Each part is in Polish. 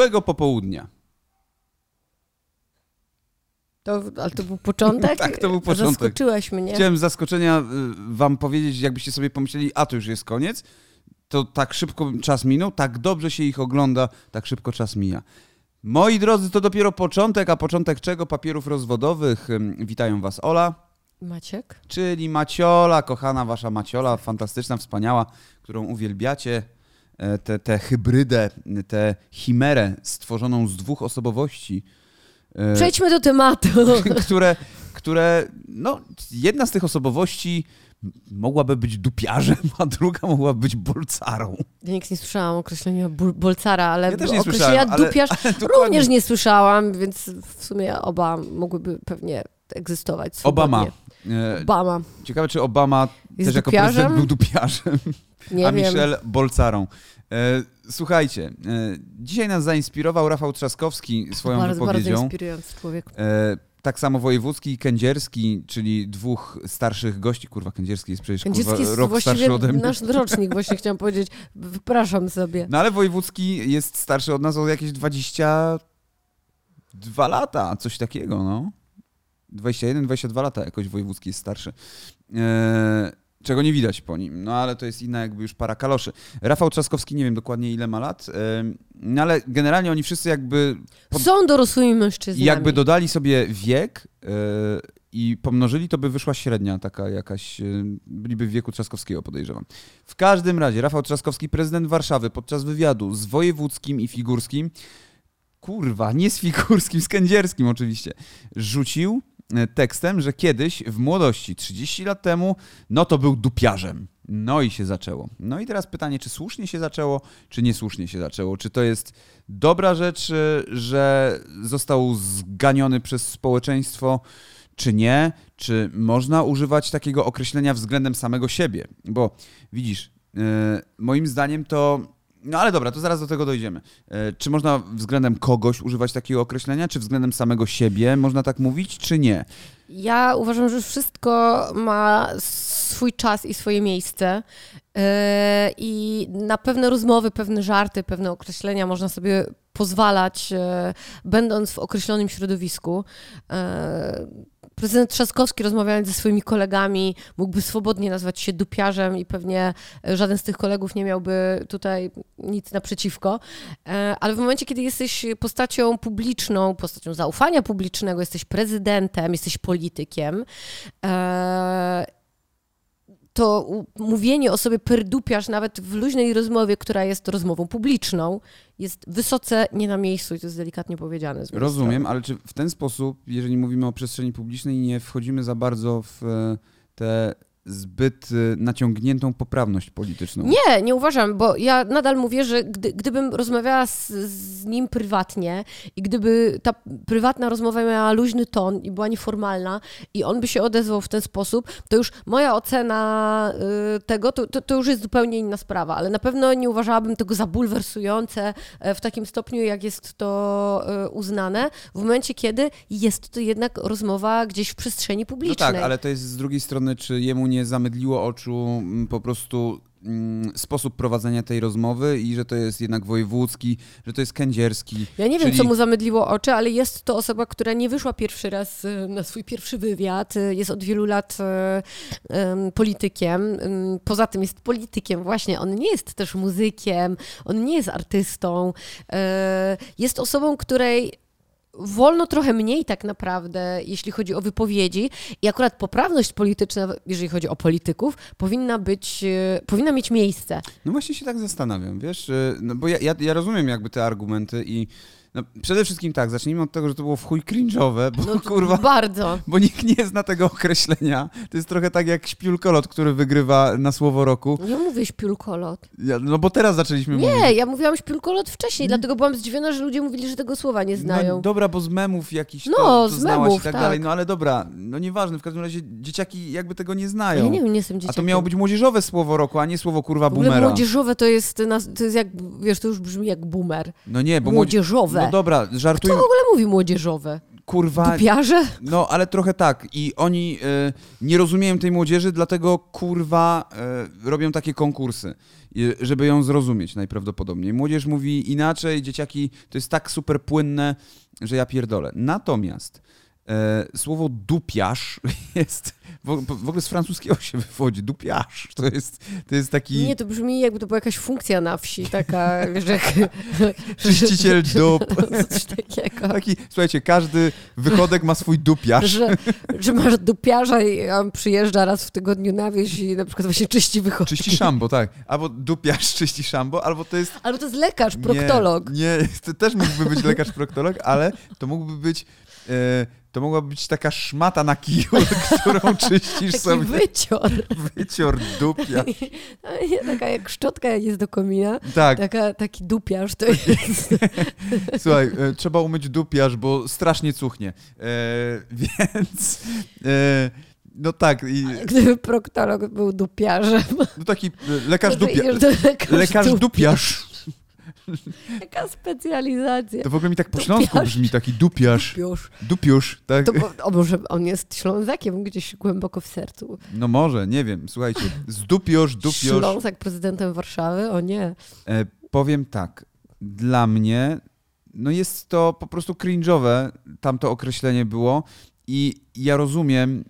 Miłego popołudnia. To, ale to był początek? Tak, to był początek. Zaskoczyłeś mnie. Chciałem z zaskoczenia y, wam powiedzieć, jakbyście sobie pomyśleli, a to już jest koniec, to tak szybko czas minął, tak dobrze się ich ogląda, tak szybko czas mija. Moi drodzy, to dopiero początek, a początek czego? Papierów rozwodowych. Witają was Ola, Maciek? czyli Maciola, kochana wasza Maciola, fantastyczna, wspaniała, którą uwielbiacie. E, Tę te hybrydę, tę chimerę stworzoną z dwóch osobowości. e, Przejdźmy do tematu. które, które, no, jedna z tych osobowości mogłaby być dupiarzem, a druga mogłaby być bolcarą. Ja nigdy nie słyszałam określenia bolcara, ale Ja też nie określenia ale- dupiarz ale również nie słyszałam, więc w sumie oba mogłyby pewnie egzystować swobodnie. Obama. E, Obama. Ciekawe, czy Obama Jest też jako dupiarzem? prezydent był dupiarzem, Nie a wiem. Michelle bolcarą. E, Słuchajcie, e, dzisiaj nas zainspirował Rafał Trzaskowski swoją bardzo, bardzo wypowiedzią. inspirujący człowiek. E, tak samo Wojewódzki i Kędzierski, czyli dwóch starszych gości. Kurwa, Kędzierski jest przecież Kędzierski kurwa, jest rok starszy ode mnie. nasz rocznik, właśnie chciałam powiedzieć. Wypraszam sobie. No ale Wojewódzki jest starszy od nas o jakieś 22 lata, coś takiego, no. 21, 22 lata jakoś Wojewódzki jest starszy. Eee, czego nie widać po nim, no ale to jest inna jakby już para kaloszy. Rafał Trzaskowski, nie wiem dokładnie ile ma lat, no ale generalnie oni wszyscy jakby pod- Są dorosłymi mężczyznami. jakby dodali sobie wiek e, i pomnożyli, to by wyszła średnia taka jakaś, e, byliby w wieku Trzaskowskiego, podejrzewam. W każdym razie, Rafał Trzaskowski, prezydent Warszawy, podczas wywiadu z Wojewódzkim i Figurskim, kurwa, nie z Figurskim, z Kędzierskim oczywiście, rzucił e, tekstem, że kiedyś w młodości, 30 lat temu, no to był dupiarzem. No i się zaczęło. No i teraz pytanie, czy słusznie się zaczęło, czy niesłusznie się zaczęło? Czy to jest dobra rzecz, y, że został zganiony przez społeczeństwo, czy nie? Czy można używać takiego określenia względem samego siebie? Bo widzisz, y, moim zdaniem to. No ale dobra, to zaraz do tego dojdziemy. Y, Czy można względem kogoś używać takiego określenia, czy względem samego siebie można tak mówić, czy nie? Ja uważam, że wszystko ma swój czas i swoje miejsce. Yy, I na pewne rozmowy, pewne żarty, pewne określenia można sobie pozwalać, yy, będąc w określonym środowisku. Prezydent Trzaskowski, rozmawiając ze swoimi kolegami, mógłby swobodnie nazwać się dupiarzem i pewnie e, żaden z tych kolegów nie miałby tutaj nic naprzeciwko. E, Ale w momencie, kiedy jesteś postacią publiczną, postacią zaufania publicznego, jesteś prezydentem, jesteś politykiem, e, to mówienie o sobie perdupiarz nawet w luźnej rozmowie, która jest rozmową publiczną, jest wysoce nie na miejscu i to jest delikatnie powiedziane. Rozumiem, strony. ale czy w ten sposób, jeżeli mówimy o przestrzeni publicznej, nie wchodzimy za bardzo w e, tę zbyt e, naciągniętą poprawność polityczną? Nie, nie uważam, bo ja nadal mówię, że gdy, gdybym rozmawiała z, z nim prywatnie i gdyby ta prywatna rozmowa miała luźny ton i była nieformalna i on by się odezwał w ten sposób, to już moja ocena y, tego, to, to, to już jest zupełnie inna sprawa, ale na pewno nie uważałabym tego za bulwersujące e, w takim stopniu, jak jest to e, uznane, w momencie, kiedy jest to jednak rozmowa gdzieś w przestrzeni No publicznej. tak, ale to jest z drugiej strony, czy jemu nie zamydliło oczu mm, po prostu mm, sposób prowadzenia tej rozmowy i że to jest jednak wojewódzki, że to jest kędzierski. Ja nie wiem, czyli- co mu zamydliło oczy, ale jest to osoba, która nie wyszła pierwszy raz e, na swój pierwszy wywiad. E, Jest od wielu lat em, politykiem. Em, Poza tym jest politykiem, właśnie. On nie jest też muzykiem, on nie jest artystą. Jest osobą, której wolno trochę mniej tak naprawdę, jeśli chodzi o wypowiedzi i akurat poprawność polityczna, jeżeli chodzi o polityków, powinna być, e, powinna mieć miejsce. No właśnie się tak zastanawiam, wiesz, y, no bo ja, ja, ja rozumiem jakby te argumenty i no, przede wszystkim tak, zacznijmy od tego, że to było w chuj cringe'owe, bo No, kurwa, Bardzo. bo nikt nie zna tego określenia. To jest trochę tak jak śpiulkolot, który wygrywa na słowo roku. Nie mówię śpiulkolot. Ja, no bo teraz zaczęliśmy mówić. Nie, ja mówiłam śpiulkolot wcześniej, dlatego byłam zdziwiona, że ludzie mówili, że tego słowa nie znają. No, dobra, bo z memów jakiś No, to, to z znałaś memów, i tak, tak. dalej, no ale dobra, no nieważne, w każdym razie dzieciaki jakby tego nie znają. ja nie wiem, nie jestem A dzieciakiem. to miało być młodzieżowe słowo roku, a nie słowo kurwa boomera. młodzieżowe to jest, to jest jak, wiesz, to już brzmi jak boomer. No nie, bo młodzie- Młodzieżowe. No dobra, Kto żartujmy. w ogóle mówi młodzieżowe? kurwa... Dupiarze? No, ale trochę tak. I oni e, nie rozumieją tej młodzieży, dlatego kurwa e, robią takie konkursy, e, żeby ją zrozumieć najprawdopodobniej. Młodzież mówi inaczej, dzieciaki to jest tak super płynne, że ja pierdolę. Natomiast słowo dupiarz jest w, ogóle z francuskiego się wywodzi, dupiarz. To jest, to jest taki... Nie, to brzmi jakby to była jakaś funkcja na wsi, taka, wiesz, jak... Czyściciel dup. Coś takiego. Taki, słuchajcie, każdy wychodek ma swój dupiarz. Że, że masz dupiarza i on przyjeżdża raz w tygodniu na wieś i na przykład właśnie czyści wychodki. Czyści szambo, tak. Albo dupiarz czyści szambo, albo to jest... Albo to jest lekarz, proktolog. Nie, nie to też mógłby być lekarz, proktolog, ale to mógłby być... E, to mogła być taka szmata na kiju, którą czyścisz Taki sobie. wycior. Wycior dupia. taka jak szczotka jak jest do komina. Tak. Taka, taki dupiarz to jest. Słuchaj, e, trzeba umyć dupiarz, bo strasznie cuchnie. E, więc... E, no tak. I, Gdyby proktolog był dupiarzem. no taki lekarz dupiarz. lekarz Lekarz dupiarz. Jaka specjalizacja. To w ogóle mi tak po śląsku Dupiarz. brzmi, taki dupiarz. Dupiarz. Dupiusz, tak? To, bo- o może on jest Ślązakiem gdzieś głęboko w sercu. No może, nie wiem, słuchajcie. Zdupiosz, dupiosz. Ślązak prezydentem Warszawy? O nie. E, powiem tak, dla mnie no jest to po prostu cringe'owe, tamto określenie było i ja rozumiem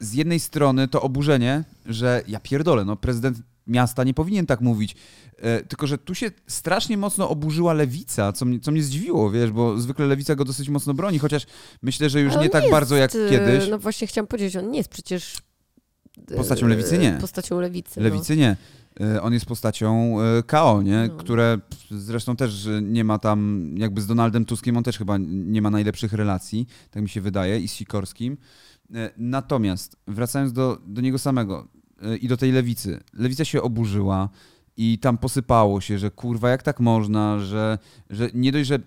z jednej strony to oburzenie, że ja pierdolę, no prezydent miasta nie powinien tak mówić, e, tylko że tu się strasznie mocno oburzyła lewica, co mnie, co mnie zdziwiło, wiesz, bo zwykle lewica go dosyć mocno broni, chociaż myślę, że już nie tak jest, bardzo jak e, kiedyś. No właśnie chciałam powiedzieć, on nie jest przecież... e, Postacią lewicy nie. Postacią lewicy. Lewicy nie. E, On jest postacią KO, nie? No. które zresztą też nie ma tam, jakby z Donaldem Tuskiem on też chyba nie ma najlepszych relacji, tak mi się wydaje, i z Sikorskim. Natomiast wracając do, do niego samego i do tej lewicy. Lewica się oburzyła i tam posypało się, że kurwa, jak tak można, że, że nie dość, że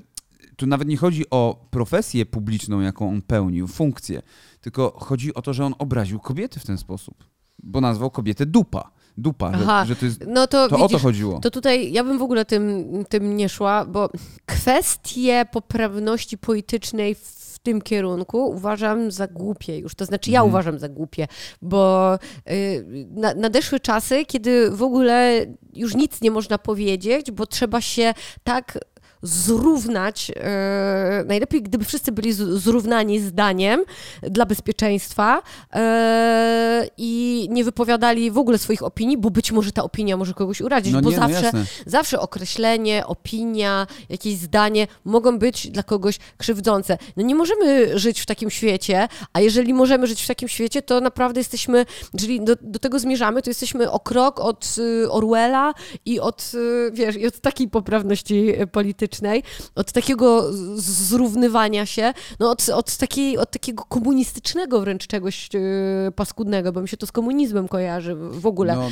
tu nawet nie chodzi o profesję publiczną, jaką on pełnił, funkcję, tylko chodzi o to, że on obraził kobiety w ten sposób, bo nazwał kobietę dupa. Dupa, Aha, że, że to jest No to, to widzisz, o to chodziło. To tutaj ja bym w ogóle tym, tym nie szła, bo kwestie poprawności politycznej w tym kierunku uważam za głupie już. To znaczy ja Mhm. uważam za głupie, bo y, na, nadeszły czasy, kiedy w ogóle już nic nie można powiedzieć, bo trzeba się tak zrównać, e, najlepiej gdyby wszyscy byli z, zrównani zdaniem dla bezpieczeństwa e, i nie wypowiadali w ogóle swoich opinii, bo być może ta opinia może kogoś urazić, No bo nie, no zawsze, jasne. zawsze określenie, opinia, jakieś zdanie mogą być dla kogoś krzywdzące. No nie możemy żyć w takim świecie, a jeżeli możemy żyć w takim świecie, to naprawdę jesteśmy, jeżeli do, do tego zmierzamy, to jesteśmy o krok od y, Orwella i od, y, wiesz, i od takiej poprawności y, politycznej, od takiego zrównywania się, no od, od, takiej, od takiego komunistycznego wręcz czegoś y, paskudnego, bo mi się to z komunizmem kojarzy w ogóle No,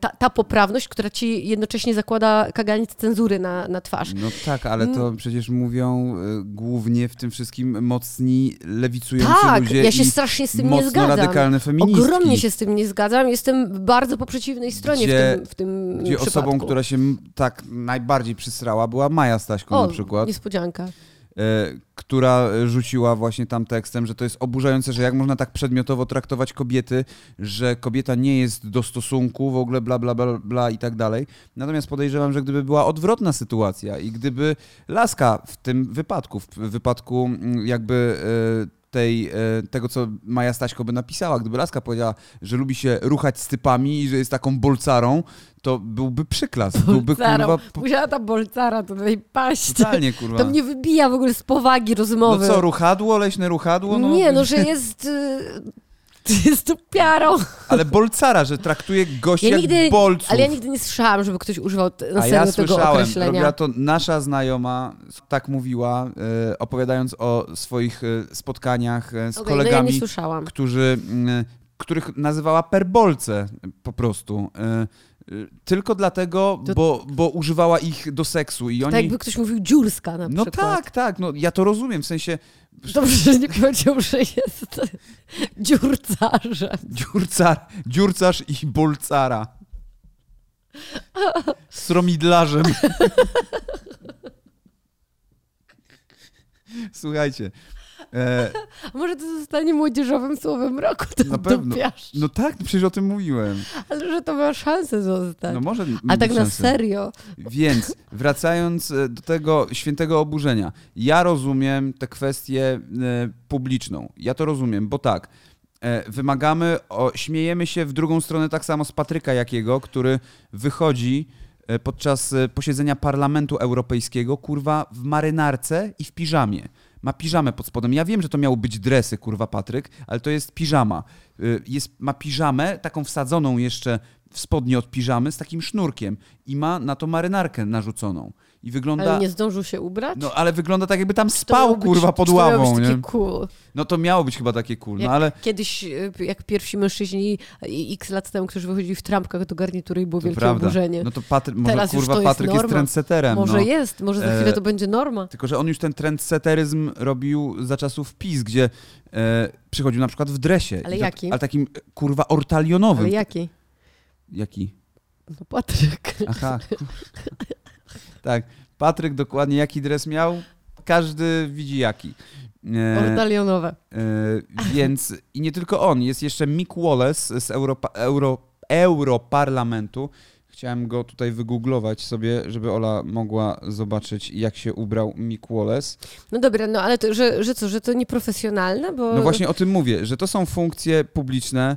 ta, ta poprawność, która ci jednocześnie zakłada kaganiec cenzury na, na twarz. no tak, ale Mm. to przecież mówią y, głównie w tym wszystkim mocni lewicujący Tak, ludzie ja się strasznie z tym nie zgadzam. radykalne feministki. Ogromnie się z tym nie zgadzam. Jestem bardzo po przeciwnej stronie Gdzie- w tym, w tym Gdzie przypadku. osobą, która się tak najbardziej przysrała, była Maja Staśko o, na przykład. niespodzianka. e, która rzuciła właśnie tam tekstem, że to jest oburzające, że jak można tak przedmiotowo traktować kobiety, że kobieta nie jest do stosunku, w ogóle bla, bla, bla, bla i tak dalej. Natomiast podejrzewam, że gdyby była odwrotna sytuacja i gdyby Laska w tym wypadku, w wypadku mm, jakby e, tej, e, tego, co Maja Staśko by napisała, gdyby Laska powiedziała, że lubi się ruchać z typami i że jest taką bolcarą, to byłby przyklas. Byłby kurwa po- Musiała ta bolcara tutaj paść. totalnie kurwa. To mnie wybija w ogóle z powagi No rozmowy. co, ruchadło, leśne ruchadło? No, nie, no, że jest... y, Jest tu piarą. Ale bolcara, że traktuje gości Ja jak nigdy, bolców. ale ja nigdy nie słyszałam, żeby ktoś używał na serio ja tego słyszałem, określenia. robiła to nasza znajoma, tak mówiła, e, opowiadając o swoich e, spotkaniach z no ja kolegami, nie słyszałam. którzy, których nazywała perbolce po prostu. E, Tylko dlatego, To- bo, bo używała ich do seksu i oni... Tak jakby ktoś mówił dziurska na No przykład. tak, tak, no ja to rozumiem, w sensie Dobrze, że nie powiedział, że jest dziurcarzem. dziurcar, dziurcarz i bolcara. Sromidlarzem. Słuchajcie, E, może to zostanie młodzieżowym słowem roku, to Na pewno. dupiarz. no tak, przecież o tym mówiłem. Ale że to ma szansę zostać. No może A tak mieć na szansę. serio. Więc wracając e, do tego świętego oburzenia, ja rozumiem tę kwestię e, publiczną. Ja to rozumiem, bo tak, wymagamy, o, śmiejemy się w drugą stronę tak samo z Patryka Jakiego, który wychodzi podczas posiedzenia Parlamentu Europejskiego, kurwa, w marynarce i w piżamie. Ma piżamę pod spodem. Ja wiem, że to miały być dresy, kurwa, Patryk, ale to jest piżama. Y, Jest, ma piżamę, taką wsadzoną jeszcze w spodnie od piżamy z takim sznurkiem i ma na to marynarkę narzuconą. I wygląda... Ale nie zdążył się ubrać? No ale wygląda tak, jakby tam spał, być- kurwa, pod ławą, nie? takie cool. No to miało być chyba takie cool, no Jak ale Kiedyś, y, jak pierwsi mężczyźni y, x lat temu, którzy wychodzili w trampkach do garnitury i było to wielkie prawda. oburzenie. No to Patry... może Teraz kurwa jest Patryk jest trendseterem, może no. jest, może za chwilę E, to będzie norma. Tylko, że on już ten trendseteryzm robił za czasów PiS, gdzie e, przychodził na przykład w dresie. Ale jaki? Ale takim, e, kurwa, ortalionowym. Ale jaki? Jaki? No Patryk. Aha. tak. Patryk dokładnie jaki dres miał? Każdy widzi jaki. E, Ordalionowe. e, więc i nie tylko on, jest jeszcze Mick Wallace z Europa, Euro, Europarlamentu. Chciałem go tutaj wygooglować sobie, żeby Ola mogła zobaczyć, jak się ubrał Mick Wallace. No dobra, no ale to, że, że co, że to nieprofesjonalne? Bo... No właśnie o tym mówię, że to są funkcje publiczne.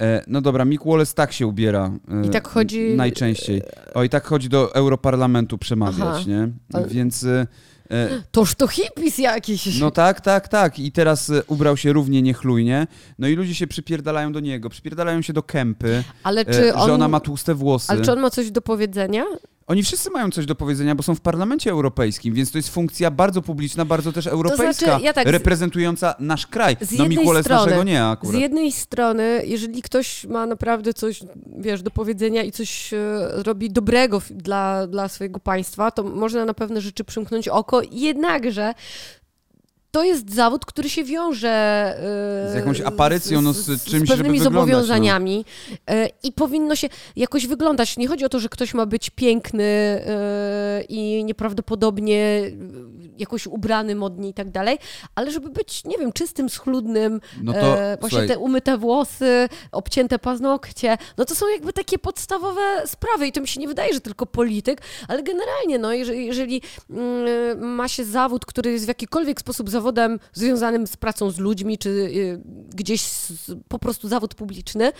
E, No dobra, Mick Wallace tak się ubiera. e, I tak chodzi- Najczęściej. O, i tak chodzi do Europarlamentu przemawiać, Aha. nie? Więc. e, e, Toż to hippies jakiś. No tak, tak, tak. I teraz e, ubrał się równie niechlujnie. No i ludzie się przypierdalają do niego. Przypierdalają się do Kępy, ale e, czy on... że ona ma tłuste włosy. Ale czy on ma coś do powiedzenia? Oni wszyscy mają coś do powiedzenia, bo są w parlamencie europejskim, więc to jest funkcja bardzo publiczna, bardzo też europejska, znaczy, ja tak z- reprezentująca nasz kraj. z no strony- naszego nie Z akurat. jednej strony, jeżeli ktoś ma naprawdę coś, wiesz, do powiedzenia i coś e, robi dobrego dla, dla swojego państwa, to można na pewne rzeczy przymknąć oko, jednakże to jest zawód, który się wiąże e, Z jakąś aparycją, no, z czymś, żeby pewnymi no. zobowiązaniami e, i powinno się jakoś wyglądać. Nie chodzi o to, że ktoś ma być piękny e, i nieprawdopodobnie jakoś ubrany modnie i tak dalej, ale żeby być, nie wiem, czystym, schludnym, No to, e, właśnie słuchaj, te umyte włosy, obcięte paznokcie, no to są jakby takie podstawowe sprawy i to mi się nie wydaje, że tylko polityk, ale generalnie, no jeżeli, jeżeli mm, ma się zawód, który jest w jakikolwiek sposób zawodem związanym z pracą z ludźmi, czy y, gdzieś z, po prostu zawód publiczny,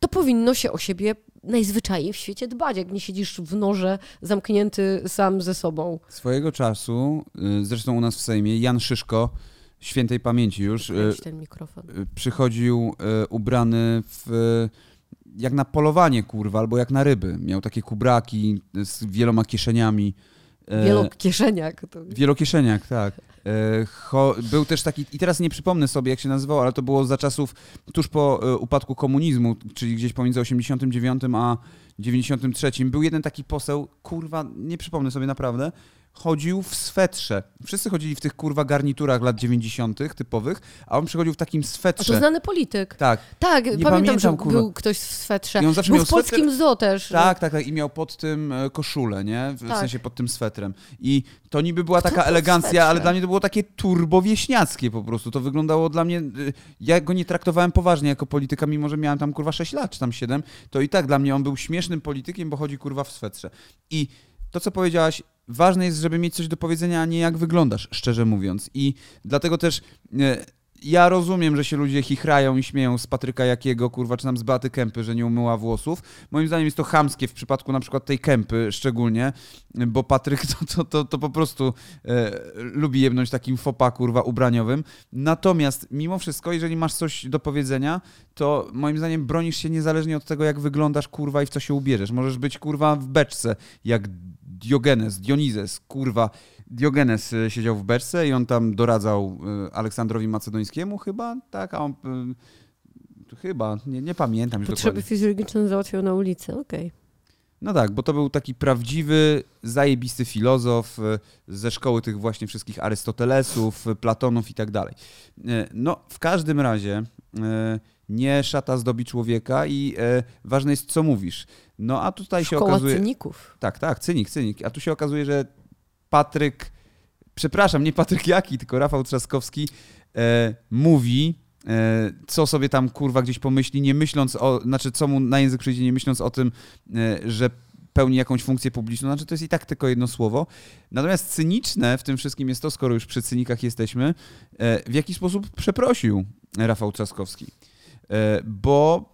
to powinno się o siebie najzwyczajniej w świecie dbać, jak nie siedzisz w norze zamknięty sam ze sobą. swojego czasu, y, zresztą u nas w Sejmie, Jan Szyszko, świętej pamięci już, y, Weź ten mikrofon. y, przychodził ubrany w jak na polowanie, kurwa, albo jak na ryby. Miał takie kubraki z wieloma kieszeniami. E, Wielokieszeniak. To... Wielokieszeniak, tak. E, był też taki, i teraz nie przypomnę sobie, jak się nazywał, ale to było za czasów tuż po e, upadku komunizmu, czyli gdzieś pomiędzy 89 a 93. Był jeden taki poseł, kurwa, nie przypomnę sobie naprawdę, chodził w swetrze. Wszyscy chodzili w tych kurwa garniturach lat 90. typowych, a on przychodził w takim A to swetrze. znany polityk. Tak, Tak, Nie pamiętam, pamiętam, że kurwa. był ktoś w swetrze. I on zawsze był miał w polskim zoo też. tak, tak, tak. I miał pod tym e, koszulę, nie? W Tak. sensie pod tym swetrem. I to niby była Kto taka elegancja, swetrze? ale dla mnie to było takie turbowieśniackie po prostu. To wyglądało dla mnie... y, Ja go nie traktowałem poważnie jako polityka, mimo że miałem tam kurwa 6 lat, czy tam 7. To i tak dla mnie on był śmiesznym politykiem, bo chodzi kurwa w swetrze. I to, co powiedziałaś, ważne jest, żeby mieć coś do powiedzenia, a nie jak wyglądasz, szczerze mówiąc. I dlatego też e, ja rozumiem, że się ludzie chichrają i śmieją z Patryka Jakiego, kurwa, czy tam z Beaty Kępy, że nie umyła włosów. Moim zdaniem jest to chamskie w przypadku na przykład tej Kępy szczególnie, bo Patryk to, to, to, to po prostu e, lubi jebnąć takim fopa, kurwa, ubraniowym. Natomiast mimo wszystko, jeżeli masz coś do powiedzenia, to moim zdaniem bronisz się niezależnie od tego, jak wyglądasz, kurwa, i w co się ubierzesz. Możesz być, kurwa, w beczce, jak Diogenes, Dionizes, kurwa. Diogenes y, siedział w beczce i on tam doradzał y, Aleksandrowi Macedońskiemu chyba, tak, a on... y, Chyba, nie, nie pamiętam już Potrzeby dokładnie. fizjologiczne załatwiał na ulicy, okej. No tak, bo to był taki prawdziwy, zajebisty filozof ze szkoły tych właśnie wszystkich Arystotelesów, Platonów i tak dalej. No, w każdym razie nie szata zdobi człowieka i y, ważne jest, co mówisz. No, a tutaj się Szkoła okazuje... cyników. Tak, tak, cynik, cynik. A tu się okazuje, że Patryk przepraszam, nie Patryk Jaki, tylko Rafał Trzaskowski e, mówi, e, co sobie tam kurwa gdzieś pomyśli, nie myśląc o, znaczy co mu na język przyjdzie, nie myśląc o tym, e, że pełni jakąś funkcję publiczną, znaczy to jest i tak tylko jedno słowo. Natomiast cyniczne w tym wszystkim jest to, skoro już przy cynikach jesteśmy, e, w jaki sposób przeprosił Rafał Trzaskowski. E, bo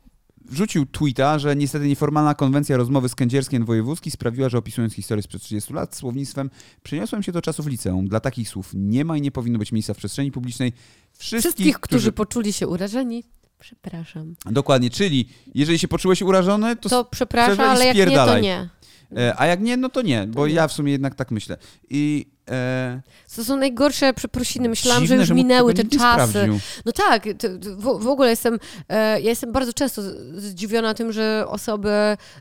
wrzucił tweeta, że niestety nieformalna konwencja rozmowy z Kędzierskiem Wojewódzki sprawiła, że opisując historię sprzed 30 lat słownictwem, przeniosłem się do czasów liceum. Dla takich słów nie ma i nie powinno być miejsca w przestrzeni publicznej. Wszystkich, Wszystkich, którzy poczuli się urażeni, przepraszam. Dokładnie, czyli jeżeli się poczułeś urażony, to, To przepraszam, ale jak nie, to nie. e, a jak nie, no to nie, bo ja w sumie jednak tak myślę. I e, To są najgorsze przeprosiny. Myślałam, dziwne, że już mu minęły te czasy. sprawdził. No tak, w, w ogóle jestem, e, ja jestem bardzo często zdziwiona tym, że osoby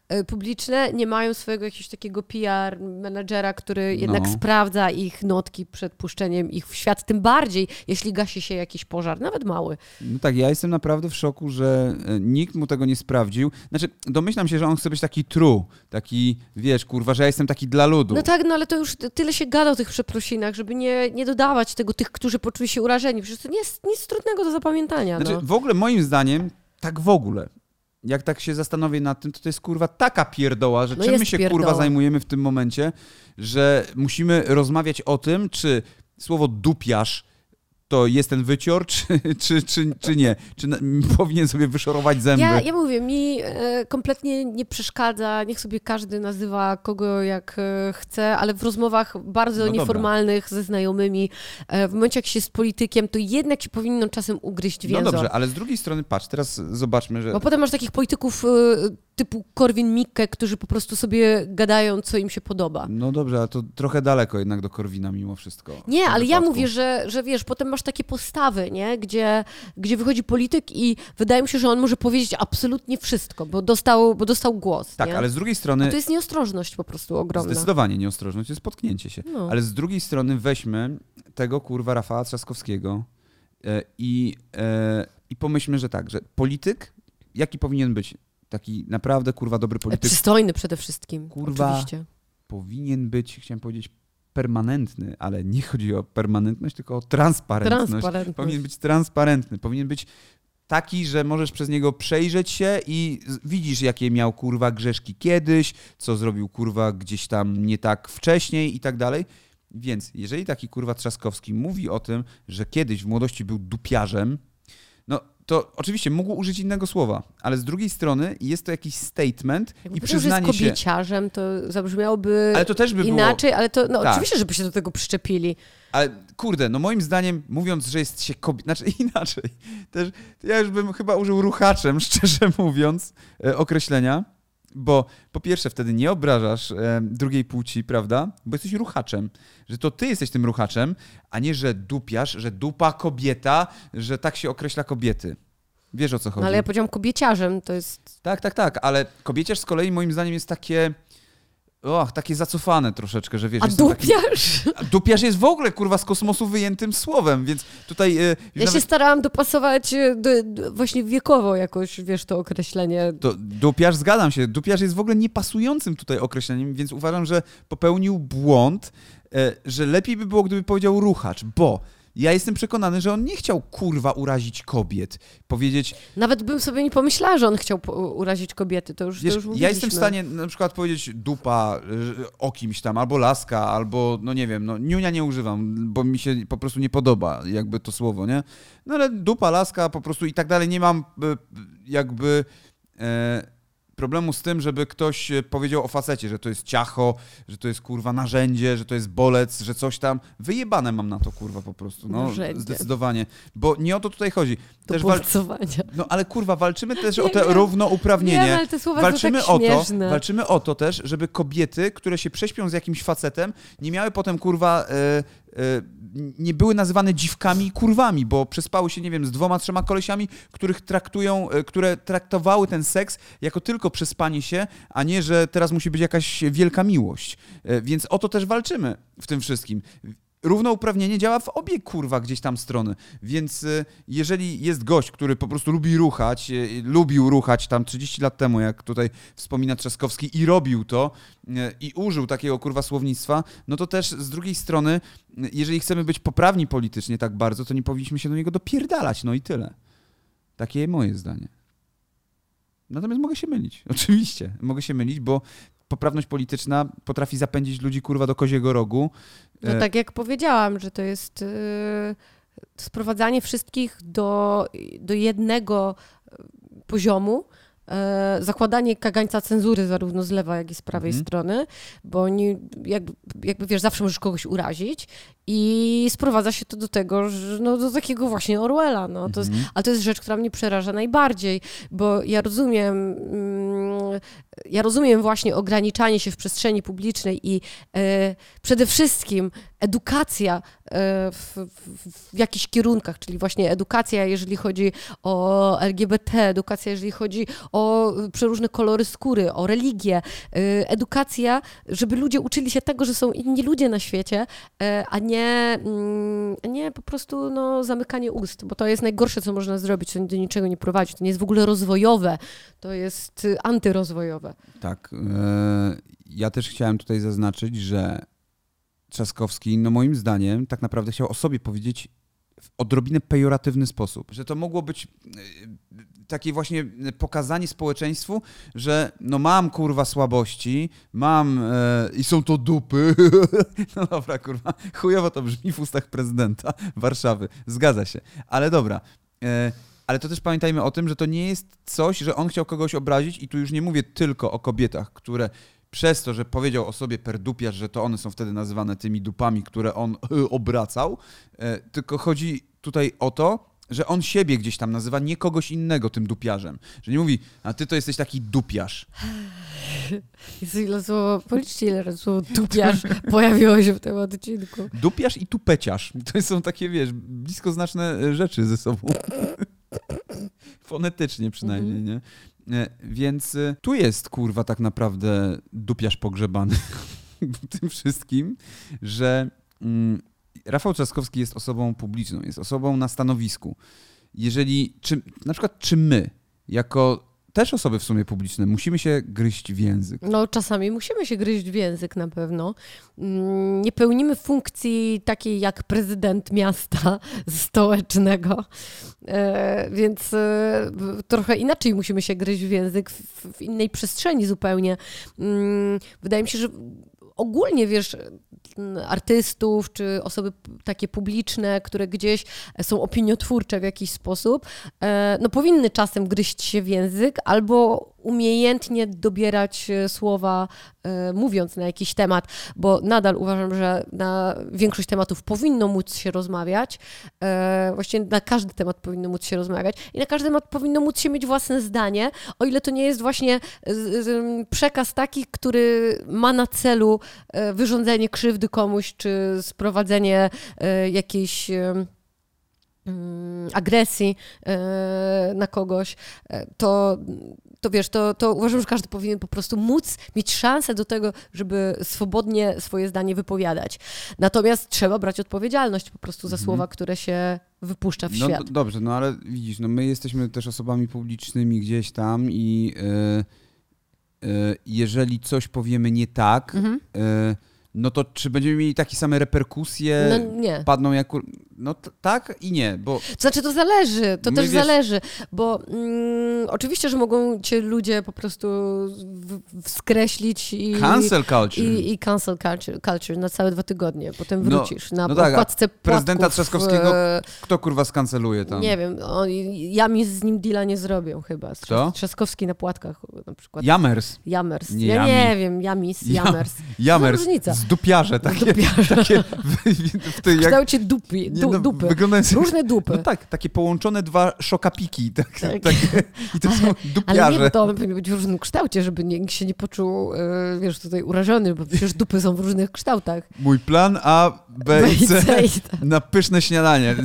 e, publiczne nie mają swojego jakiegoś takiego PR menadżera, który jednak No. sprawdza ich notki przed puszczeniem ich w świat, tym bardziej, jeśli gasi się jakiś pożar, nawet mały. No tak, ja jestem naprawdę w szoku, że e, nikt mu tego nie sprawdził. Znaczy, domyślam się, że on chce być taki true, taki, wiesz, kurwa, że ja jestem taki dla ludu. No tak, no ale to już tyle się gada o tych przeprosinach, żeby nie, nie dodawać tego tych, którzy poczuli się urażeni. Przecież to nie jest nic trudnego do zapamiętania. Znaczy, no. w ogóle moim zdaniem, tak w ogóle, jak tak się zastanowię nad tym, to to jest kurwa taka pierdoła, że No czym my się pierdoła. kurwa zajmujemy w tym momencie, że musimy rozmawiać o tym, czy słowo dupiarz to jest ten wycior, czy, czy, czy, czy nie? Czy na, powinien sobie wyszorować zęby? Ja, ja mówię, mi e, kompletnie nie przeszkadza, niech sobie każdy nazywa kogo jak e, chce, ale w rozmowach bardzo No dobra. nieformalnych ze znajomymi, e, w momencie jak się z politykiem, to jednak się powinno czasem ugryźć no więzor. dobrze, ale z drugiej strony, patrz, teraz zobaczmy, że... Bo potem masz takich polityków typu Korwin-Mikke, którzy po prostu sobie gadają, co im się podoba. No dobrze, ale to trochę daleko jednak do Korwina mimo wszystko. Nie, ale ja mówię, że, że wiesz, potem masz takie postawy, nie? Gdzie, gdzie wychodzi polityk i wydaje mi się, że on może powiedzieć absolutnie wszystko, bo dostał, bo dostał głos. Tak, nie? ale z drugiej strony... to jest nieostrożność po prostu ogromna. Zdecydowanie nieostrożność, jest potknięcie się. No. Ale z drugiej strony weźmy tego kurwa Rafała Trzaskowskiego e, i, e, i pomyślmy, że tak, że polityk, jaki powinien być? Taki naprawdę kurwa dobry polityk Przystojny przede wszystkim. Kurwa. Oczywiście. powinien być, chciałem powiedzieć, permanentny, ale nie chodzi o permanentność, tylko o transparentność. Transparentność. Powinien być transparentny, powinien być taki, że możesz przez niego przejrzeć się i widzisz, jakie miał kurwa grzeszki kiedyś, co zrobił kurwa gdzieś tam nie tak wcześniej i tak dalej. Więc jeżeli taki kurwa Trzaskowski mówi o tym, że kiedyś w młodości był dupiarzem, to oczywiście mógł użyć innego słowa, ale z drugi strony jest to jakiś statement Jakby i przyznanie jest się... kobieciarzem, to zabrzmiałoby Ale to też by było... inaczej, ale to no, Tak. oczywiście, żeby się do tego przyczepili. Ale kurde, no moim zdaniem, mówiąc, że jest się kobietą, znaczy inaczej, też ja już bym chyba użył ruchaczem, szczerze mówiąc, e, określenia, bo po pierwsze wtedy nie obrażasz e, drugiej płci, prawda? Bo jesteś ruchaczem, że to ty jesteś tym ruchaczem, a nie, że dupiasz, że dupa kobieta, że tak się określa kobiety. Wiesz o co chodzi? No, ale ja powiedziałam kobieciarzem, to jest... Tak, tak, tak, ale kobieciarz z kolei moim zdaniem jest takie... Och, takie zacofane troszeczkę, że wiesz... A jestem taki- dupiarz? a Dupiarz jest w ogóle, kurwa, z kosmosu wyjętym słowem, więc tutaj... e, Ja się nawet starałam dopasować e, do, do, właśnie wiekowo jakoś, wiesz, to określenie. to dupiarz, zgadzam się, dupiarz jest w ogóle niepasującym tutaj określeniem, więc uważam, że popełnił błąd, e, że lepiej by było, gdyby powiedział ruchacz, bo ja jestem przekonany, że on nie chciał, kurwa, urazić kobiet. Powiedzieć, Nawet bym sobie nie pomyślała, że on chciał urazić kobiety, to już, wiesz, to już ja jestem w stanie na przykład powiedzieć dupa e, o kimś tam, albo laska, albo, no nie wiem, no niunia nie używam, bo mi się po prostu nie podoba jakby to słowo, nie? No ale dupa, laska po prostu i tak dalej, nie mam e, jakby e, problemu z tym, żeby ktoś e, powiedział o facecie, że to jest ciacho, że to jest kurwa narzędzie, że to jest bolec, że coś tam. Wyjebane mam na to kurwa po prostu, no Narzędzie. zdecydowanie, bo nie o to tutaj chodzi. Do Też wal... bolcowania. No ale kurwa, walczymy też Nie o te wiem. równouprawnienie Nie, ale te słowa walczymy są tak o to, śmieszne. walczymy o to też, żeby kobiety, które się prześpią z jakimś facetem, nie miały potem kurwa e, nie były nazywane dziwkami i kurwami, bo przespały się, nie wiem, z dwoma, trzema kolesiami, których traktują, e, które traktowały ten seks jako tylko przespanie się, a nie, że teraz musi być jakaś wielka miłość. E, Więc o to też walczymy w tym wszystkim. Równouprawnienie działa w obie kurwa gdzieś tam strony. Więc y, jeżeli jest gość, który po prostu lubi ruchać, y, lubił ruchać tam 30 lat temu, jak tutaj wspomina Trzaskowski, i robił to y, i użył takiego kurwa słownictwa, no to też z drugiej strony, y, jeżeli chcemy być poprawni politycznie tak bardzo, to nie powinniśmy się do niego dopierdalać, no i tyle. Takie moje zdanie. Natomiast mogę się mylić, oczywiście. Mogę się mylić, bo poprawność polityczna potrafi zapędzić ludzi kurwa do koziego rogu. No E, tak jak powiedziałam, że to jest y, sprowadzanie wszystkich do, do jednego y, poziomu, zakładanie kagańca cenzury zarówno z lewa, jak i z prawej Mhm. strony, bo oni, jakby, jakby wiesz, zawsze możesz kogoś urazić i sprowadza się to do tego, że no, do takiego właśnie Orwella, no, to jest, Mhm. ale to jest rzecz, która mnie przeraża najbardziej, bo ja rozumiem, mm, ja rozumiem właśnie ograniczanie się w przestrzeni publicznej i e, przede wszystkim edukacja e, w, w, w jakichś kierunkach, czyli właśnie edukacja, jeżeli chodzi o LGBT, edukacja, jeżeli chodzi o przeróżne kolory skóry, o religię, e, edukacja, żeby ludzie uczyli się tego, że są inni ludzie na świecie, e, a nie, mm, nie po prostu no, zamykanie ust, bo to jest najgorsze, co można zrobić, to do niczego nie prowadzi, to nie jest w ogóle rozwojowe, to jest y, antyrozwojowe. Tak. Ja też chciałem tutaj zaznaczyć, że Trzaskowski, no moim zdaniem, tak naprawdę chciał o sobie powiedzieć w odrobinę pejoratywny sposób. Że to mogło być e, takie właśnie pokazanie społeczeństwu, że no mam kurwa słabości, mam e, i są to dupy. No dobra, kurwa, chujowo to brzmi w ustach prezydenta Warszawy. Zgadza się. Ale dobra. E, ale to też pamiętajmy o tym, że to nie jest coś, że on chciał kogoś obrazić i tu już nie mówię tylko o kobietach, które przez to, że powiedział o sobie perdupiarz, że to one są wtedy nazywane tymi dupami, które on obracał, e, tylko chodzi tutaj o to, że on siebie gdzieś tam nazywa, nie kogoś innego tym dupiarzem. Że nie mówi, a ty to jesteś taki dupiarz. Jest ile słowo, policzcie ile razy słowo dupiarz pojawiło się w tym odcinku. Dupiarz i tupeciarz. To są takie, wiesz, bliskoznaczne e, rzeczy ze sobą. Fonetycznie przynajmniej, nie? E, Więc e, tu jest, kurwa, tak naprawdę dupiarz pogrzebany tym wszystkim, że mm, Rafał Trzaskowski jest osobą publiczną, jest osobą na stanowisku. Jeżeli, czy, na przykład, czy my, jako też osoby w sumie publiczne, musimy się gryźć w język? No czasami musimy się gryźć w język na pewno. Mm, Nie pełnimy funkcji takiej jak prezydent miasta stołecznego, E, więc e, trochę inaczej musimy się gryźć w język, w, w innej przestrzeni zupełnie. Mm, Wydaje mi się, że ogólnie, wiesz, artystów, czy osoby takie publiczne, które gdzieś są opiniotwórcze w jakiś sposób, e, no powinny czasem gryźć się w język albo umiejętnie dobierać e, słowa, e, mówiąc na jakiś temat, bo nadal uważam, że na większość tematów powinno móc się rozmawiać. E, Właściwie na każdy temat powinno móc się rozmawiać i na każdy temat powinno móc się mieć własne zdanie, o ile to nie jest właśnie przekaz taki, który ma na celu wyrządzenie krzywdy komuś, czy sprowadzenie jakiejś agresji na kogoś, to, to wiesz, to, to uważam, że każdy powinien po prostu móc mieć szansę do tego, żeby swobodnie swoje zdanie wypowiadać. Natomiast trzeba brać odpowiedzialność po prostu za Mhm. słowa, które się wypuszcza w No świat. d- dobrze, no ale widzisz, no my jesteśmy też osobami publicznymi gdzieś tam i e, e, jeżeli coś powiemy nie tak, Mhm. e, no to czy będziemy mieli takie same reperkusje, No nie. padną jak... No tak i nie, bo To znaczy, to zależy, to też wiesz- zależy, bo mm, oczywiście, że mogą cię ludzie po prostu w, w skreślić i... cancel culture... I, I cancel culture, culture na całe dwa tygodnie. Potem No, wrócisz na no tak, okładce prezydenta Trzaskowskiego Kto kurwa skanceluje tam? Nie wiem, on, ja mi z nim deala nie zrobią chyba. Kto? Trzaskowski na płatkach na przykład. Jamers. Jamers. Nie, ja Jami. nie wiem, Jamis, Jam- Jamers. Jamers. różnica. Z dupiarze takie. Dupiarze. takie w, w, w W jak, kształcie dupi, nie, du, dupy. wyglądające- Różne dupy. No tak, takie połączone dwa szokapiki. Tak, Tak. Takie, I to są Ale dupiarze. nie, bo to one powinny być w różnym kształcie, żeby nikt się nie poczuł, e, wiesz, tutaj urażony, bo przecież dupy są w różnych kształtach. Mój plan A, B i C. C i tak. Na pyszne śniadanie.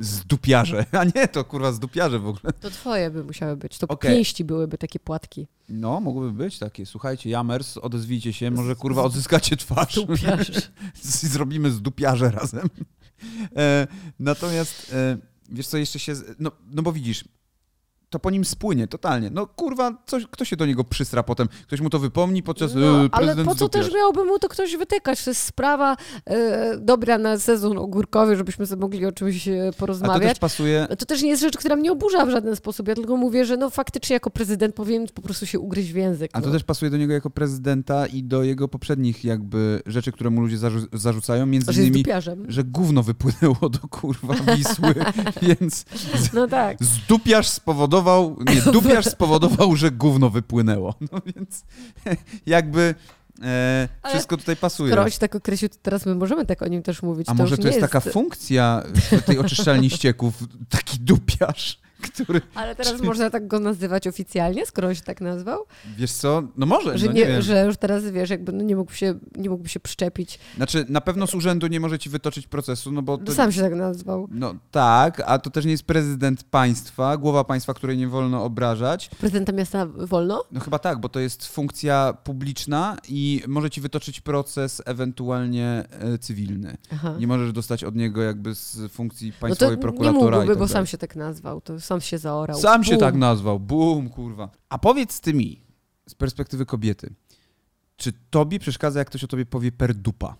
Z dupiarze. A nie, to kurwa z dupiarze w ogóle. To twoje by musiały być. To Okej. pięści byłyby takie płatki. No, mogłyby być takie. Słuchajcie, Jamers, odezwijcie się, może kurwa odzyskacie twarz. Dupiarz. Z- Zrobimy z dupiarze razem. E, natomiast, e, wiesz co, jeszcze się... No, no bo widzisz, to po nim spłynie totalnie. No kurwa, coś, kto się do niego przysra potem? Ktoś mu to wypomni podczas No, e, ale po co też miałby mu to ktoś wytykać? To jest sprawa e, dobra na sezon ogórkowy, żebyśmy sobie mogli o czymś e, A to porozmawiać. też pasuje... To też nie jest rzecz, która mnie oburza w żaden sposób. Ja tylko mówię, że no faktycznie jako prezydent powinien po prostu się ugryźć w język. A to no. też pasuje do niego jako prezydenta i do jego poprzednich jakby rzeczy, które mu ludzie zarzu- zarzucają, między Że innymi, że gówno wypłynęło do kurwa Wisły, więc No tak. zdupiarz spowodował, nie, dupiarz spowodował, że gówno wypłynęło. No więc jakby e, wszystko tutaj pasuje. Się tak określił, teraz my możemy tak o nim też mówić. A to może to jest nie taka funkcja w tej oczyszczalni ścieków, taki dupiarz, który, Ale teraz można tak go nazywać oficjalnie, skoro on się tak nazwał? wiesz co, no może, Że, no nie, nie że już teraz wiesz, jakby no nie, mógłby się, nie mógłby się przyczepić. Znaczy, na pewno z urzędu nie może ci wytoczyć procesu, no bo to... Sam się tak nazwał. No tak, a to też nie jest prezydent państwa, głowa państwa, której nie wolno obrażać. Prezydenta miasta wolno? No chyba tak, bo to jest funkcja publiczna i może ci wytoczyć proces ewentualnie e, cywilny. Aha. Nie możesz dostać od niego jakby z funkcji No to państwowej nie prokuratora mógłby, tak bo dalej. sam się tak nazwał. To sam się zaorał. Sam się Bum. tak nazwał. Bum, kurwa. A powiedz ty mi, z perspektywy kobiety, czy tobie przeszkadza, jak ktoś o tobie powie per dupa?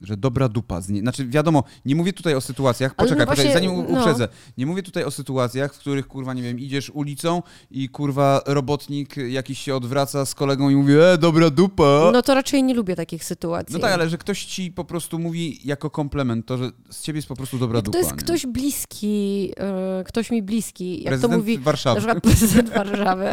Że dobra dupa. Z. Znaczy, wiadomo, nie mówię tutaj o sytuacjach. Ale Poczekaj, no poczekaj, właśnie, zanim u- no. uprzedzę. Nie mówię tutaj o sytuacjach, w których, kurwa, nie wiem, idziesz ulicą i kurwa robotnik jakiś się odwraca z kolegą i mówi, e, dobra dupa. No to raczej nie lubię takich sytuacji. No tak, ale że ktoś ci po prostu mówi jako komplement, to, że z ciebie jest po prostu dobra Jak dupa. to jest nie? ktoś bliski, e, ktoś mi bliski, jak Prezydent to mówi Warszawy. prezydent Warszawy.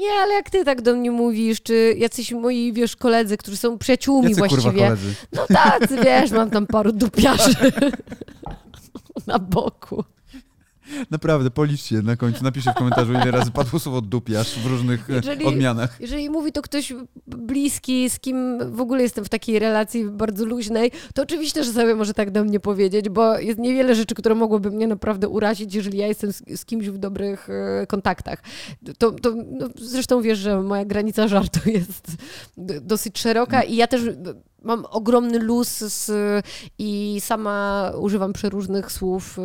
Nie, ale jak ty tak do mnie mówisz, czy jacyś moi, wiesz, koledzy, którzy są przyjaciółmi Jacy kurwa właściwie. koledzy? No tacy, wiesz, mam tam paru dupiarzy na boku. Naprawdę, policzcie na końcu. Napiszcie w komentarzu, ile razy padło słowo dupiarz w różnych e, Jeżeli- odmianach. Jeżeli mówi to ktoś bliski, z kim w ogóle jestem w takiej relacji bardzo luźnej, to oczywiście, że sobie może tak do mnie powiedzieć, bo jest niewiele rzeczy, które mogłyby mnie naprawdę urazić, jeżeli ja jestem z, z kimś w dobrych e, kontaktach. To, to no, zresztą wiesz, że moja granica żartu jest dosyć szeroka i ja też mam ogromny luz z, i sama używam przeróżnych słów e,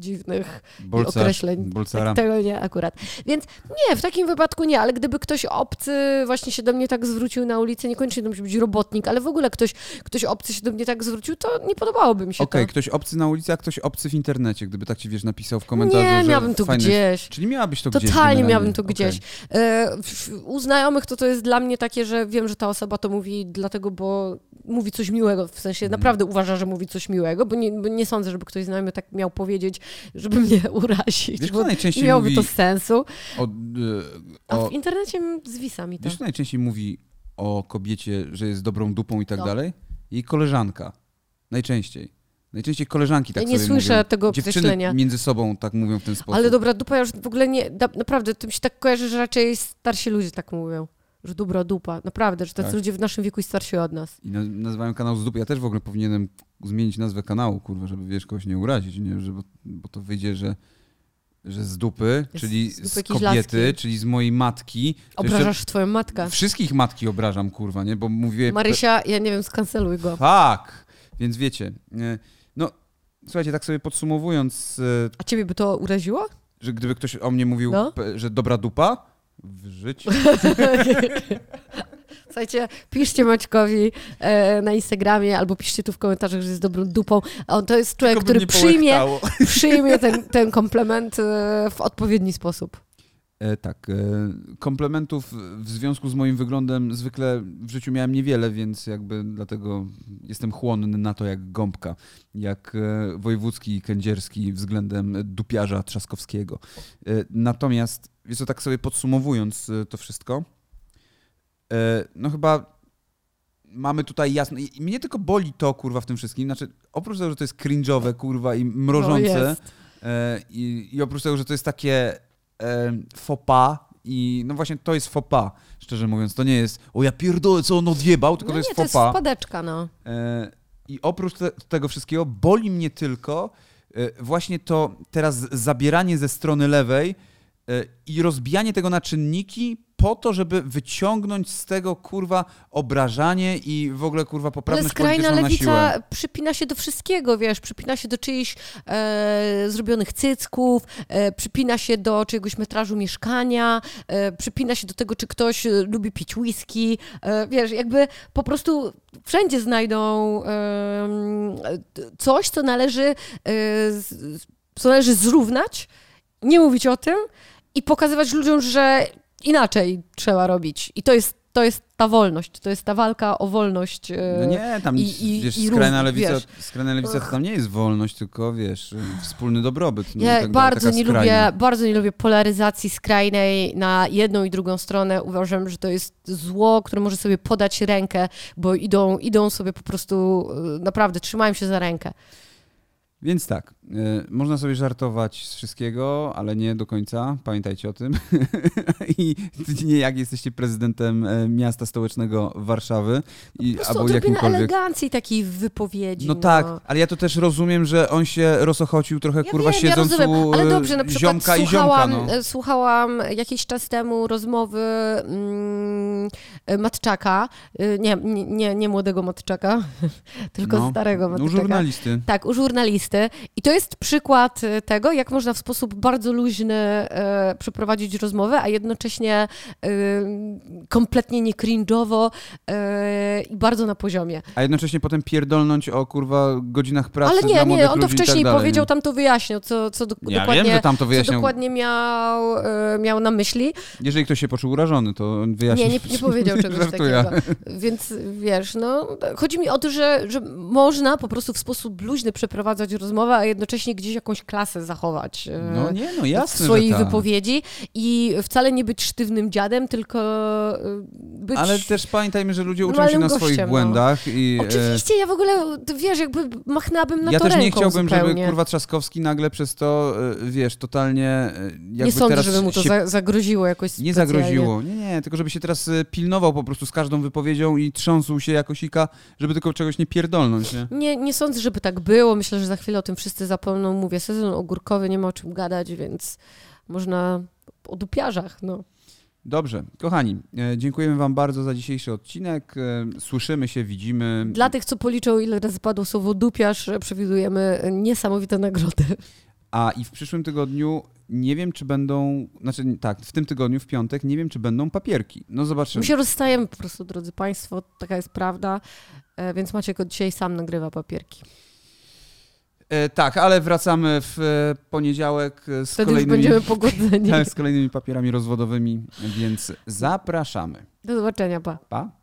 dziwnych określeń. Tego nie akurat. Więc nie, w takim wypadku nie, ale gdyby ktoś obcy właśnie się do mnie tak zwrócił na ulicy, niekoniecznie to musi być robotnik, ale w ogóle ktoś, ktoś obcy się do mnie tak zwrócił, to nie podobałoby mi się Okej, to. ktoś obcy na ulicy, a ktoś obcy w internecie, gdyby tak ci, wiesz, napisał w komentarzu, Nie, miałbym to fajny... gdzieś. Czyli miałabyś to gdzieś Totalnie miałbym Okej. gdzieś. E, w- U znajomych to to jest dla mnie takie, że wiem, że ta osoba to mówi dlatego, bo mówi coś miłego, w sensie Mhm. naprawdę uważa, że mówi coś miłego, bo nie, bo nie sądzę, żeby ktoś znajomy tak miał powiedzieć, żeby mnie urazić, Wiesz, bo kto nie najczęściej miałoby to sensu. o, e, A o... w internecie zwisa mi to. Wiesz, kto najczęściej mówi o kobiecie, że jest dobrą dupą i tak Kto? dalej? Jej koleżanka. Najczęściej. Najczęściej koleżanki tak Ja nie sobie słyszę mówią. tego Dziewczyny określenia. między sobą tak mówią w ten sposób. Ale dobra dupa, ja już w ogóle nie, da, naprawdę, to mi się tak kojarzy, że raczej starsi ludzie tak mówią, że dobra dupa, naprawdę, że tacy Tak. ludzie w naszym wieku i starsi od nas. I na, nazywają kanał z dupy. Ja też w ogóle powinienem zmienić nazwę kanału, kurwa, żeby wiesz, kogoś nie urazić, nie? Że, bo, bo to wyjdzie, że, że z dupy, czyli z dupy z, kobiety, laski. czyli z mojej matki. Obrażasz twoją matkę. Wszystkich matki obrażam, kurwa, nie? Bo mówię... Marysia, ja nie wiem, skanceluj go. Tak! Więc wiecie, e, no słuchajcie, tak sobie podsumowując, e, A ciebie by to uraziło? że gdyby ktoś o mnie mówił, No. że dobra dupa w życiu, Słuchajcie, piszcie Maćkowi e, na Instagramie albo piszcie tu w komentarzach, że jest dobrą dupą. A on to jest człowiek, który przyjmie, przyjmie ten, ten komplement e, w odpowiedni sposób. E, tak, e, komplementów w związku z moim wyglądem zwykle w życiu miałem niewiele, więc jakby dlatego jestem chłonny na to jak gąbka, jak e, wojewódzki i kędzierski względem dupiarza Trzaskowskiego. E, natomiast, wiesz co, tak sobie podsumowując e, to wszystko, e, no chyba mamy tutaj jasno. I mnie tylko boli to, kurwa, w tym wszystkim. Znaczy, oprócz tego, że to jest cringe'owe, kurwa, i mrożące. No e, i, I oprócz tego, że to jest takie e, pas. I no właśnie to jest pas, szczerze mówiąc. To nie jest, o ja pierdolę, co on odjebał, tylko No to jest nie, to faux jest wpadeczka, no. E, I oprócz te, tego wszystkiego boli mnie tylko e, właśnie to teraz zabieranie ze strony lewej i rozbijanie tego na czynniki po to, żeby wyciągnąć z tego kurwa obrażanie i w ogóle kurwa Ale poprawność skrajna polityczną na siłę. lewica przypina się do wszystkiego, wiesz, przypina się do czyichś e, zrobionych cycków, e, przypina się do czyjegoś metrażu mieszkania, e, przypina się do tego, czy ktoś e, lubi pić whisky, e, wiesz, jakby po prostu wszędzie znajdą coś, co należy, e, co należy zrównać, nie mówić o tym i pokazywać ludziom, że inaczej trzeba robić. I to jest, to jest ta wolność, to jest ta walka o wolność. e, No nie, tam i- i- wiesz, i skrajna lewica, wiesz. skrajna lewica to tam nie jest wolność, tylko wiesz, wspólny dobrobyt. No, i Ja tak dalej, bardzo taka nie skrajna. lubię, bardzo nie lubię polaryzacji skrajnej na jedną i drugą stronę. Uważam, że to jest zło, które może sobie podać rękę, bo idą, idą sobie po prostu, e, naprawdę trzymają się za rękę. Więc tak, y, można sobie żartować z wszystkiego, ale nie do końca. Pamiętajcie o tym. I nie jak jesteście prezydentem e, miasta stołecznego Warszawy i, Po prostu albo jakimkolwiek. elegancji takiej wypowiedzi. No tak, ale ja to też rozumiem, że on się rozochocił trochę, Ja kurwa, wiem, siedząc ja u ale e, dobrze, na przykład ziomka i ziomka. słuchałam, No. e, słuchałam jakiś czas temu rozmowy mm, e, Matczaka, e, nie, nie, nie, młodego Matczaka, tylko No, starego U Matczaka. żurnalisty. Tak, u żurnalisty. I to jest przykład e, tego, jak można w sposób bardzo luźny e, przeprowadzić rozmowę, a jednocześnie e, kompletnie nie cringe'owo i bardzo na poziomie. A jednocześnie potem pierdolnąć o kurwa godzinach pracy Ale nie, nie, on to tak wcześniej dalej, powiedział, tam to wyjaśniał, co, co do, Ja dokładnie, wiem, że tam to co wyjaśniał. dokładnie miał, miał na myśli. Jeżeli ktoś się poczuł urażony, to on wyjaśni. Nie, nie, nie powiedział czegoś Żartuję. takiego. Więc wiesz, no, chodzi mi o to, że, że można po prostu w sposób luźny przeprowadzać rozmowę, a jednocześnie gdzieś jakąś klasę zachować. e, No nie, no w jasne, swojej że tak. wypowiedzi i wcale nie być sztywnym dziadem, tylko e, być... Ale też pamiętajmy, że ludzie uczą się na swoich gościem, no. błędach i e, Oczywiście, ja w ogóle, wiesz, jakby machnęłabym na ja to też ręką nie chciałbym, zupełnie. żeby kurwa Trzaskowski nagle przez to, wiesz, totalnie jakby Nie sądzę, żeby mu to się za, zagroziło jakoś nie specjalnie. zagroziło. Nie, nie, tylko żeby się teraz e, pilnował po prostu z każdą wypowiedzią i trząsł się jako sika, żeby tylko czegoś nie pierdolnąć, nie? Nie, nie sądzę, żeby tak było. Myślę, że za chwilę o tym wszyscy zapomną. Mówię, sezon ogórkowy, nie ma o czym gadać, więc można o dupiarzach, no. Dobrze, kochani, e, dziękujemy wam bardzo za dzisiejszy odcinek. E, Słyszymy się, widzimy. Dla tych, co policzą, ile razy padło słowo dupiarz, przewidujemy niesamowite nagrody. A i w przyszłym tygodniu nie wiem, czy będą, znaczy tak, w tym tygodniu, w piątek, nie wiem, czy będą papierki. No zobaczymy. My się rozstajemy po prostu, drodzy Państwo, taka jest prawda, e, więc Maciek od dzisiaj sam nagrywa papierki. E, tak, ale wracamy w e, poniedziałek e, z Wtedy kolejnymi, będziemy pogodzeni. z kolejnymi papierami rozwodowymi, więc zapraszamy. Do zobaczenia, pa. Pa.